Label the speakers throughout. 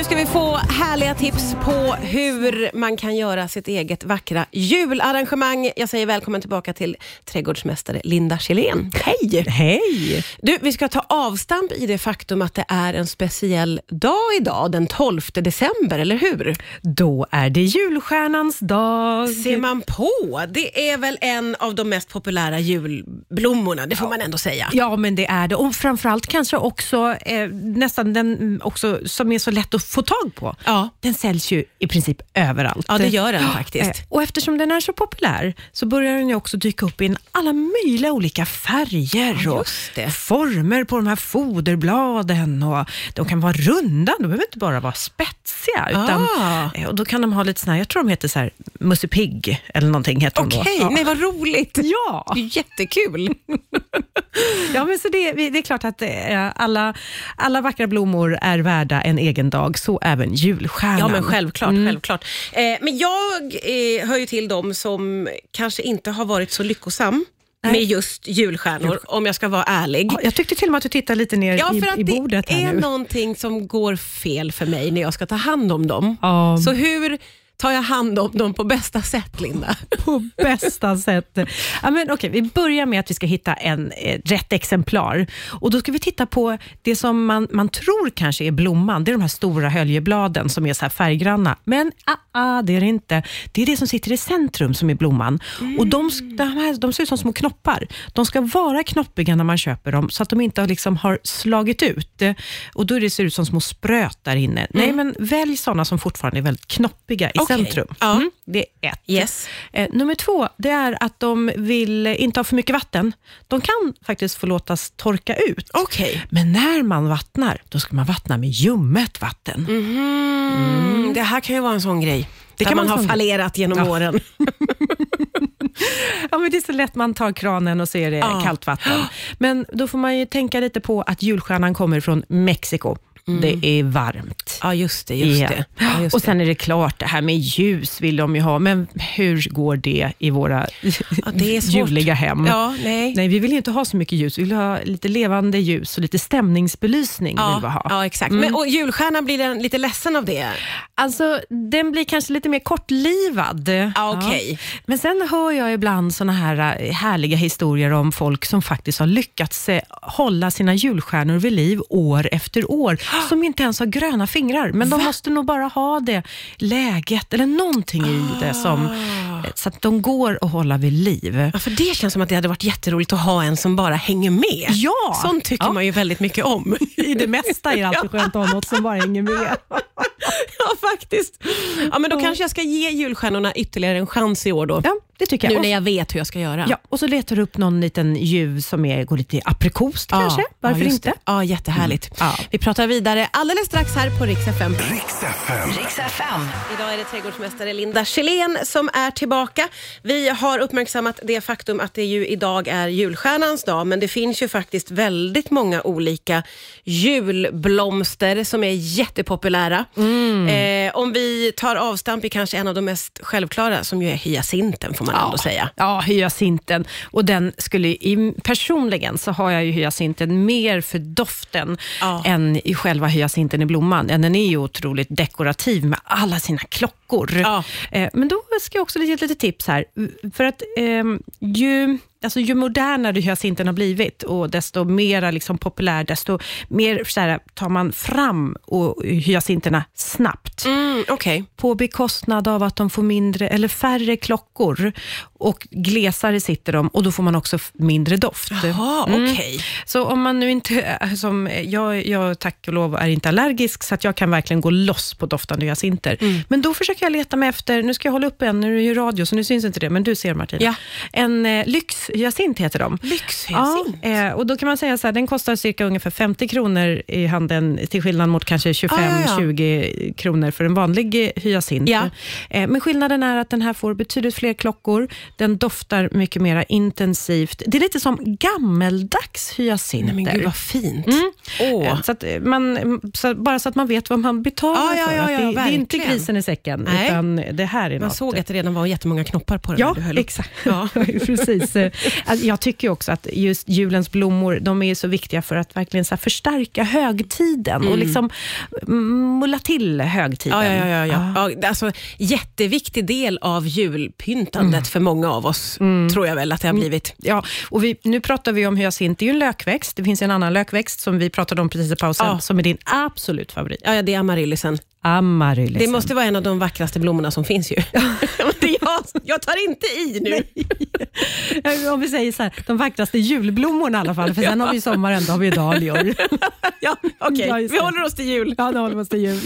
Speaker 1: Nu ska vi få härliga tips på hur man kan göra sitt eget vackra jularrangemang. Jag säger välkommen tillbaka till trädgårdsmästare Linda Kjellén. Hej!
Speaker 2: Hej!
Speaker 1: Du, vi ska ta avstamp i det faktum att det är en speciell dag idag, den 12 december, eller hur?
Speaker 2: Då är det julstjärnans dag.
Speaker 1: Ser man på, det är väl en av de mest populära julblommorna, det får man ändå säga.
Speaker 2: Ja, men det är det. Och framförallt kanske också eh, nästan den också, som är så lätt att få tag på.
Speaker 1: Ja.
Speaker 2: Den säljs ju i princip överallt.
Speaker 1: Ja, det gör den
Speaker 2: Eh,
Speaker 1: faktiskt.
Speaker 2: Och eftersom den är så populär så börjar den ju också dyka upp i alla möjliga olika färger
Speaker 1: Ja,
Speaker 2: och former på de här foderbladen. Och de kan vara runda, de behöver inte bara vara spetsiga. Utan,
Speaker 1: Ah.
Speaker 2: eh, och då kan de ha lite såna här, jag tror de heter så här, Musse Pigg eller någonting heter
Speaker 1: Okej,
Speaker 2: då. Ja.
Speaker 1: nej vad roligt.
Speaker 2: Ja.
Speaker 1: Det är jättekul.
Speaker 2: Ja, men så det, det är klart att eh, alla, alla vackra blommor är värda en egen dag, så även julstjärnan.
Speaker 1: Ja, men självklart.
Speaker 2: Mm.
Speaker 1: självklart. Eh, men jag eh, hör ju till dem som kanske inte har varit så lyckosam
Speaker 2: Nej.
Speaker 1: med just julstjärnor, om jag ska vara ärlig.
Speaker 2: Ja, Jag tyckte till och med att du tittade lite ner
Speaker 1: Ja,
Speaker 2: i,
Speaker 1: för att
Speaker 2: i bordet
Speaker 1: det
Speaker 2: här
Speaker 1: är
Speaker 2: nu.
Speaker 1: någonting som går fel för mig när jag ska ta hand om dem.
Speaker 2: Ja.
Speaker 1: Så hur tar jag hand om dem på bästa sätt, Linda?
Speaker 2: på bästa sätt. Ja, men okej, vi börjar med att vi ska hitta en eh, rätt exemplar. Och Då ska vi titta på det som man, man tror kanske är blomman. Det är de här stora höljebladen som är så här färggranna. Men ah, ah, det är det inte. Det är det som sitter i centrum som är blomman. Och de, de, här, de ser ut som små knoppar. De ska vara knoppiga när man köper dem, så att de inte liksom har slagit ut. Och Då det ser ut som små spröt där inne. Nej, men välj sådana som fortfarande är väldigt knoppiga i centrum.
Speaker 1: ja.
Speaker 2: Mm, det är ett.
Speaker 1: Yes.
Speaker 2: Eh, nummer två, det är att de vill inte ha för mycket vatten. De kan faktiskt få låtas torka ut.
Speaker 1: Okej.
Speaker 2: Men när man vattnar, då ska man vattna med ljummet vatten.
Speaker 1: Mm. Det här kan ju vara en sån grej. Det
Speaker 2: kan
Speaker 1: man
Speaker 2: vara
Speaker 1: ha fallerat genom
Speaker 2: Ja.
Speaker 1: åren.
Speaker 2: Ja, men det är så lätt, man tar kranen och så är det
Speaker 1: Ja.
Speaker 2: kallt vatten. Men då får man ju tänka lite på att julstjärnan kommer från Mexiko. Det är varmt.
Speaker 1: Ja, just det. Just
Speaker 2: Ja.
Speaker 1: det. Ja, just
Speaker 2: och sen är det klart, det här med ljus vill de ju ha, men hur går det i våra
Speaker 1: Ja,
Speaker 2: juliga hem?
Speaker 1: Ja, nej.
Speaker 2: Nej, vi vill ju inte ha så mycket ljus. Vi vill ha lite levande ljus och lite stämningsbelysning. Vill vi
Speaker 1: Ja,
Speaker 2: ha.
Speaker 1: ja, exakt. Men, och julstjärnan blir den lite ledsen av det?
Speaker 2: Alltså, den blir kanske lite mer kortlivad.
Speaker 1: Ja, okej.
Speaker 2: Men sen hör jag ibland såna här eh, härliga historier om folk som faktiskt har lyckats eh, hålla sina julstjärnor vid liv år efter år, som inte ens har gröna fingrar. Men de måste nog bara ha det läget eller någonting i det som,
Speaker 1: Ah.
Speaker 2: eh, så att de går att hålla vid liv.
Speaker 1: Ja, för det känns som att det hade varit jätteroligt att ha en som bara hänger med.
Speaker 2: Ja.
Speaker 1: Sånt tycker
Speaker 2: Ja.
Speaker 1: man ju väldigt mycket om.
Speaker 2: I det mesta är det alltid skönt att ha något som bara hänger med.
Speaker 1: ja, faktiskt. Ja, men då kanske jag ska ge julstjärnorna ytterligare en chans i år då.
Speaker 2: Ja, det tycker jag.
Speaker 1: Nu när jag vet hur jag ska göra.
Speaker 2: Ja, och så letar du upp någon liten ljuv som är, går lite aprikost kanske. Varför
Speaker 1: ja,
Speaker 2: inte?
Speaker 1: Det. Ja, jättehärligt.
Speaker 2: Ja.
Speaker 1: Vi pratar vidare alldeles strax här på Rix FM.
Speaker 3: Riks FM.
Speaker 1: Idag är det trädgårdsmästare Linda Kjellén som är tillbaka. Vi har uppmärksammat det faktum att det ju idag är julstjärnans dag, men det finns ju faktiskt väldigt många olika julblomster som är jättepopulära. Eh, om vi tar avstamp i kanske en av de mest självklara, som ju är hyacinten får man ändå säga.
Speaker 2: Ja, hyacinten. Och den skulle, i, personligen så har jag ju hyacinten mer för doften
Speaker 1: Ja.
Speaker 2: än i själva hyacinten i blomman. Den är ju otroligt dekorativ med alla sina klockor.
Speaker 1: Ja.
Speaker 2: Eh, men då ska jag också ge ett litet tips här. För att ehm, ju, alltså, ju modernare hyacinten har blivit och desto mer liksom, populär, desto mer så här, tar man fram och, hyacinterna snabbt
Speaker 1: Mm, Okej.
Speaker 2: på bekostnad av att de får mindre eller färre klockor och glesare sitter de och då får man också mindre doft.
Speaker 1: Jaha,
Speaker 2: Mm.
Speaker 1: okej.
Speaker 2: Så om man nu inte, som jag, jag tack och lov är inte allergisk, så att jag kan verkligen gå loss på doftande hyacinter.
Speaker 1: Mm.
Speaker 2: Men då försöker jag leta mig efter, nu ska jag hålla upp en, nu är det ju radio så nu syns inte det, men du ser Martina.
Speaker 1: Ja.
Speaker 2: En eh, lyxhyacint heter de.
Speaker 1: Lyxhyacint.
Speaker 2: Ja, eh, och då kan man säga så här, den kostar cirka ungefär 50 kronor i handeln, till skillnad mot kanske
Speaker 1: Ah, ja, ja.
Speaker 2: 25-20 kronor för en vanlig eh, hyacint.
Speaker 1: Ja.
Speaker 2: Eh, Men skillnaden är att den här får betydligt fler klockor. Den doftar mycket mer intensivt. Det är lite som gammeldags hyacinter.
Speaker 1: Nej, men gud vad fint.
Speaker 2: Mm. Eh, Så man, så bara så att man vet vad man betalar
Speaker 1: Ja, ja,
Speaker 2: för.
Speaker 1: ja, ja,
Speaker 2: det, det är inte grisen i säcken,
Speaker 1: Nej.
Speaker 2: utan det här är
Speaker 1: Man
Speaker 2: något.
Speaker 1: såg att det redan var jättemånga knoppar på den
Speaker 2: Ja, exakt.
Speaker 1: Ja.
Speaker 2: Precis. Alltså, Jag tycker också att just julens blommor, de är så viktiga för att verkligen så förstärka högtiden och liksom mm, mulla till högtiden.
Speaker 1: Ja, ja, ja, ja, ja. ja alltså, jätteviktig del av julpyntandet för många av oss, tror jag väl att det har blivit.
Speaker 2: Ja, och vi, nu pratar vi om hyacint, det är ju en lökväxt. Det finns en annan lökväxt som vi pratade om precis i pausen,
Speaker 1: Ja.
Speaker 2: som är din absolut favorit.
Speaker 1: Ja, ja, det är amaryllisen.
Speaker 2: Amaryllisen.
Speaker 1: Det måste vara en av de vackraste blommorna som finns ju. jag, jag tar inte i nu.
Speaker 2: Ja, Om vi säger så här, de vackraste julblommorna i alla fall, för sen har vi sommaren, då har vi dahlior.
Speaker 1: Ja, Okej,
Speaker 2: just
Speaker 1: vi håller oss till jul.
Speaker 2: Ja, det håller oss till jul.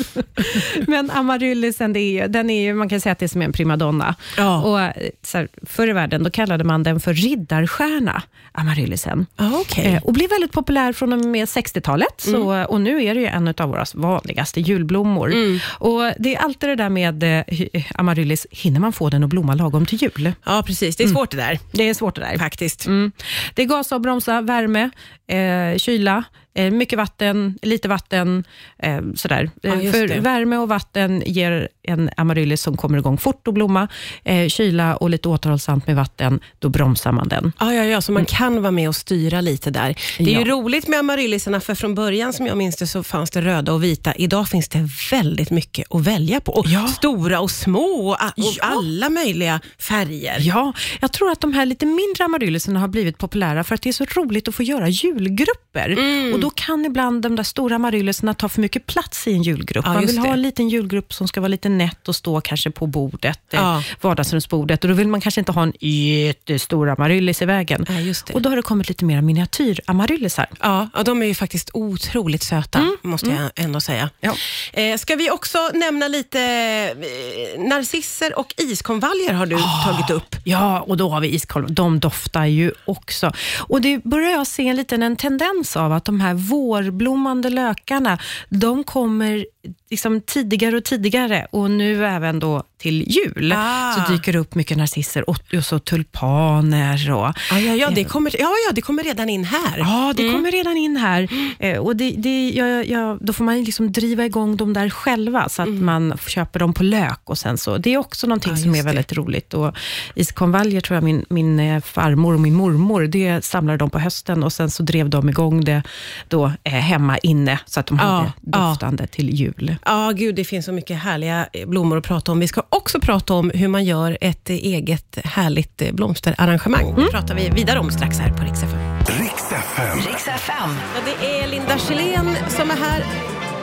Speaker 2: Men amaryllisen, det är, ju- den är ju, man kan säga att det är som en primadonna.
Speaker 1: Ja.
Speaker 2: Och, eh, så här, förr i världen då kallade man den för riddarstjärna, amaryllisen.
Speaker 1: Ja, okej.
Speaker 2: Eh, och blev väldigt populär från och med 60-talet. Så,
Speaker 1: Mm.
Speaker 2: och nu är det ju en av våra vanligaste julblommor.
Speaker 1: Mm.
Speaker 2: Och Det är alltid det där med eh, amaryllis, hinner man få den att blomma lagom till jul?
Speaker 1: Ja, precis. Det är svårt det där,
Speaker 2: Det är svårt det där.
Speaker 1: faktiskt.
Speaker 2: Mm. Det är gasavbromsa, värme, eh, kyla, mycket vatten, lite vatten. Eh, sådär.
Speaker 1: Ja,
Speaker 2: Eh, För
Speaker 1: det.
Speaker 2: värme och vatten ger en amaryllis som kommer igång fort att blomma. Eh, kyla och lite återhållsamt med vatten, då bromsar man den.
Speaker 1: Ja, ja, ja, så man kan vara med och styra lite där. Det är ju
Speaker 2: Ja.
Speaker 1: roligt med amaryllisarna, för från början som jag minns det så fanns det röda och vita. Idag finns det väldigt mycket att välja på. Och
Speaker 2: Ja.
Speaker 1: Stora och små och, och alla möjliga färger.
Speaker 2: Ja, jag tror att de här lite mindre amaryllisarna har blivit populära för att det är så roligt att få göra julgrupper.
Speaker 1: Mm.
Speaker 2: Och Då kan ibland de där stora amaryllisarna ta för mycket plats i en julgrupp.
Speaker 1: Ja,
Speaker 2: Man vill ha
Speaker 1: det.
Speaker 2: en liten julgrupp som ska vara lite nätt och stå kanske på bordet, eh,
Speaker 1: Ja.
Speaker 2: vardagsrumsbordet. Och Då vill man kanske inte ha en jättestor amaryllis i vägen.
Speaker 1: Ja.
Speaker 2: Och Då har det kommit lite mer miniatyramaryllisar.
Speaker 1: Ja, ja, de är ju faktiskt otroligt söta, måste jag ändå säga.
Speaker 2: Ja.
Speaker 1: Eh, ska vi också nämna lite eh, narcisser och iskonvaljer har du tagit upp.
Speaker 2: Ja, och då har vi iskolv. De doftar ju också. Och Det börjar jag se en liten en tendens av att de här vårblommande lökarna, de kommer liksom tidigare och tidigare och nu även då till jul
Speaker 1: Ah.
Speaker 2: så dyker det upp mycket narcisser och, och så tulpaner. Och,
Speaker 1: Ja, ja, ja, det kommer, ja, ja, det kommer redan in här.
Speaker 2: Ja, det kommer redan in här. Eh, och det, det, ja, ja, då får man liksom driva igång dem där själva, så att man köper dem på lök. och sen så. Det är också någonting
Speaker 1: Ja,
Speaker 2: som är
Speaker 1: det.
Speaker 2: väldigt roligt. Och iskonvaljer tror jag min, min eh, farmor och min mormor, det samlade de på hösten och sen så drev de igång det då, eh, hemma inne, så att de
Speaker 1: Ja,
Speaker 2: hade
Speaker 1: ja.
Speaker 2: doftande till jul.
Speaker 1: Ja, gud, det finns så mycket härliga eh, blommor att prata om. Vi ska också prata om hur man gör ett eh, eget härligt eh, blomsterarrangemang. Det pratar vi vidare om strax här på Rix FM.
Speaker 3: Riks FM.
Speaker 4: FM.
Speaker 1: Ja, det är Linda Kjellén som är här.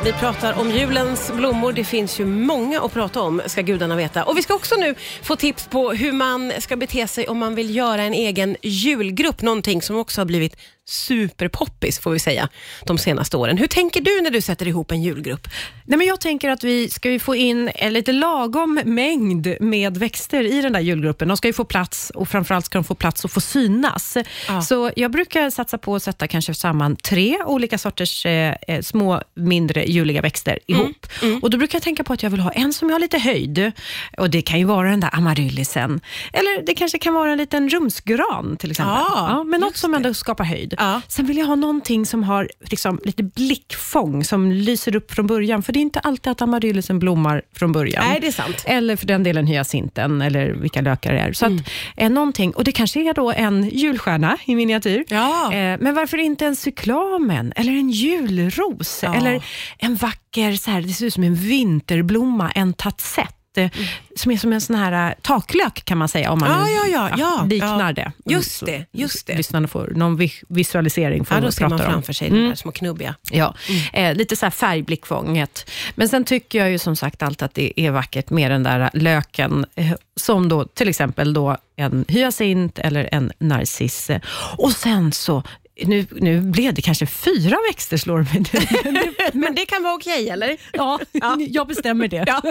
Speaker 1: Vi pratar om julens blommor. Det finns ju många att prata om, ska gudarna veta. Och Vi ska också nu få tips på hur man ska bete sig om man vill göra en egen julgrupp. Någonting som också har blivit superpoppis, får vi säga, de senaste åren. Hur tänker du när du sätter ihop en julgrupp?
Speaker 2: Nej, men jag tänker att vi ska få in en lite lagom mängd med växter i den där julgruppen. De ska ju få plats och framförallt ska de få plats och få synas.
Speaker 1: Ja.
Speaker 2: Så jag brukar satsa på att sätta kanske samman tre olika sorters eh, eh, små, mindre juliga växter ihop. Och Då brukar jag tänka på att jag vill ha en som jag har lite höjd. Och Det kan ju vara den där amaryllisen. Eller det kanske kan vara en liten rumsgran till exempel.
Speaker 1: Ja,
Speaker 2: men något som ändå skapar höjd.
Speaker 1: Ja.
Speaker 2: Sen vill jag ha någonting som har liksom, lite blickfång, som lyser upp från början. För det är inte alltid att amaryllisen blommar från början.
Speaker 1: Nej, det är sant.
Speaker 2: Eller för den delen hyacinten, eller vilka lökar det är. Så
Speaker 1: Mm.
Speaker 2: att, eh, någonting, och det kanske är då en julstjärna i miniatyr.
Speaker 1: Ja.
Speaker 2: Eh, men varför inte en cyklamen, eller en julros,
Speaker 1: Ja.
Speaker 2: eller en vacker, så här, det ser ut som en vinterblomma, en tatsett. Eh, Som är som en sån här eh, taklök kan man säga, om man
Speaker 1: Ja, ja, ja, ja,
Speaker 2: liknar
Speaker 1: ja.
Speaker 2: det.
Speaker 1: Just
Speaker 2: Så
Speaker 1: det, just det.
Speaker 2: Lyssnarna får någon vi- visualisering. Får
Speaker 1: Ja,
Speaker 2: vad
Speaker 1: då ser man framför sig de där små knubbiga.
Speaker 2: Ja, eh, lite så här färgblickfånget. Men sen tycker jag ju som sagt alltid att det är vackert med den där löken, eh, som då till exempel då en hyacint eller en narciss. Och sen så, nu, nu blev det kanske fyra växter slår mig nu.
Speaker 1: Men det kan vara okej, eller?
Speaker 2: Ja, jag bestämmer det.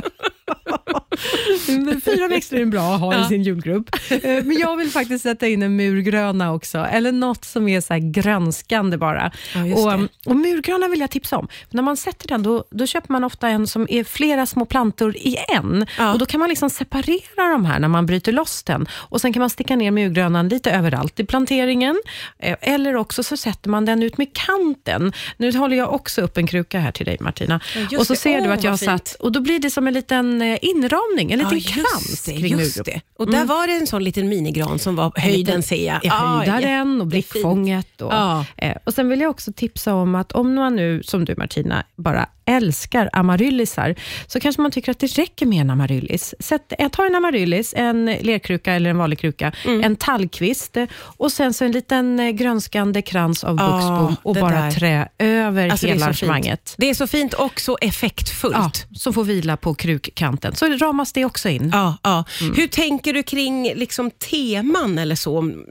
Speaker 2: Fyra växter är bra att ha
Speaker 1: Ja.
Speaker 2: i sin julgrupp. Eh, Men jag vill faktiskt sätta in en murgröna också, eller något som är så grönskande bara.
Speaker 1: Ja,
Speaker 2: och, um, och Murgröna vill jag tipsa om. När man sätter den, då, då köper man ofta en som är flera små plantor i en.
Speaker 1: Ja.
Speaker 2: Och Då kan man liksom separera de här när man bryter loss den. Och Sen kan man sticka ner murgrönan lite överallt i planteringen. Eh, Eller också så sätter man den ut med kanten. Nu håller jag också upp en kruka här till dig Martina.
Speaker 1: Ja,
Speaker 2: och så
Speaker 1: det.
Speaker 2: ser du
Speaker 1: Åh,
Speaker 2: att jag har satt, och då blir det som en liten eh, inramning, en liten
Speaker 1: just
Speaker 2: krans
Speaker 1: det,
Speaker 2: kring
Speaker 1: just det. Och där var det en sån liten minigran som var höjden ser jag.
Speaker 2: i höjdaren och
Speaker 1: jättefint.
Speaker 2: blickfånget. Och,
Speaker 1: Ja.
Speaker 2: eh, och Sen vill jag också tipsa om att om man nu, som du Martina, bara älskar amaryllisar, så kanske man tycker att det räcker med en amaryllis. Sätt, eh, ta en amaryllis, en lerkruka eller en vanlig kruka,
Speaker 1: Mm.
Speaker 2: en tallkvist och sen så en liten eh, grönskande krans av
Speaker 1: Ja,
Speaker 2: buxbom och bara
Speaker 1: där.
Speaker 2: trä över
Speaker 1: Alltså,
Speaker 2: hela arrangemanget.
Speaker 1: Det är så fint och så effektfullt.
Speaker 2: Ja, som får vila på krukkanten. Så ramas det också in.
Speaker 1: Ja, ja. Hur tänker du kring liksom teman eller så? om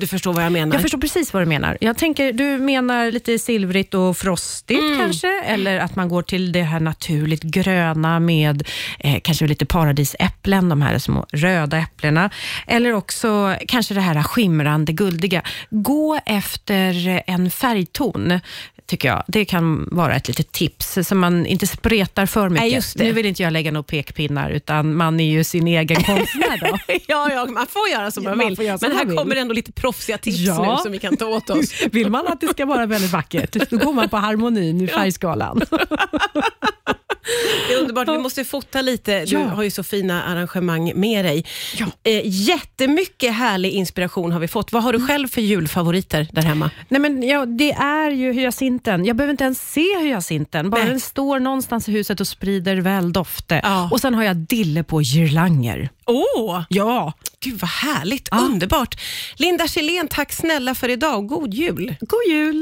Speaker 1: Du förstår vad jag menar?
Speaker 2: Jag förstår precis vad du menar. Jag tänker, du menar lite silvrigt och frostigt
Speaker 1: Mm.
Speaker 2: kanske, eller att man går till det här naturligt gröna med eh, kanske lite paradisäpplen, de här små röda äpplena, eller också kanske det här skimrande guldiga. Gå efter en färgton tycker jag. Det kan vara ett litet tips, så man inte spretar för mycket.
Speaker 1: Nej, just det.
Speaker 2: Nu vill inte jag lägga några pekpinnar, utan man är ju sin egen konstnär då.
Speaker 1: ja, ja, man får göra som
Speaker 2: Ja,
Speaker 1: man
Speaker 2: man
Speaker 1: vill.
Speaker 2: göra som
Speaker 1: Men här
Speaker 2: man vill.
Speaker 1: kommer ändå lite proffsiga tips
Speaker 2: Ja.
Speaker 1: nu som vi kan ta åt oss.
Speaker 2: Vill man att det ska vara väldigt vackert, då går man på harmonin i färgskalan.
Speaker 1: Det är underbart. Vi måste fota lite. Du
Speaker 2: Ja.
Speaker 1: har ju så fina arrangemang med dig.
Speaker 2: Ja.
Speaker 1: Eh, jättemycket härlig inspiration har vi fått. Vad har du själv för julfavoriter där hemma?
Speaker 2: Nej, men ja, det är ju hyacinten. Jag behöver inte ens se hyacinten, bara
Speaker 1: Nej.
Speaker 2: den står någonstans i huset och sprider väl dofter.
Speaker 1: Ja.
Speaker 2: Och Sen har jag dille på girlanger.
Speaker 1: Åh,
Speaker 2: Ja.
Speaker 1: gud vad härligt. Underbart. Linda Kjellén, tack snälla för idag och god jul.
Speaker 2: God jul!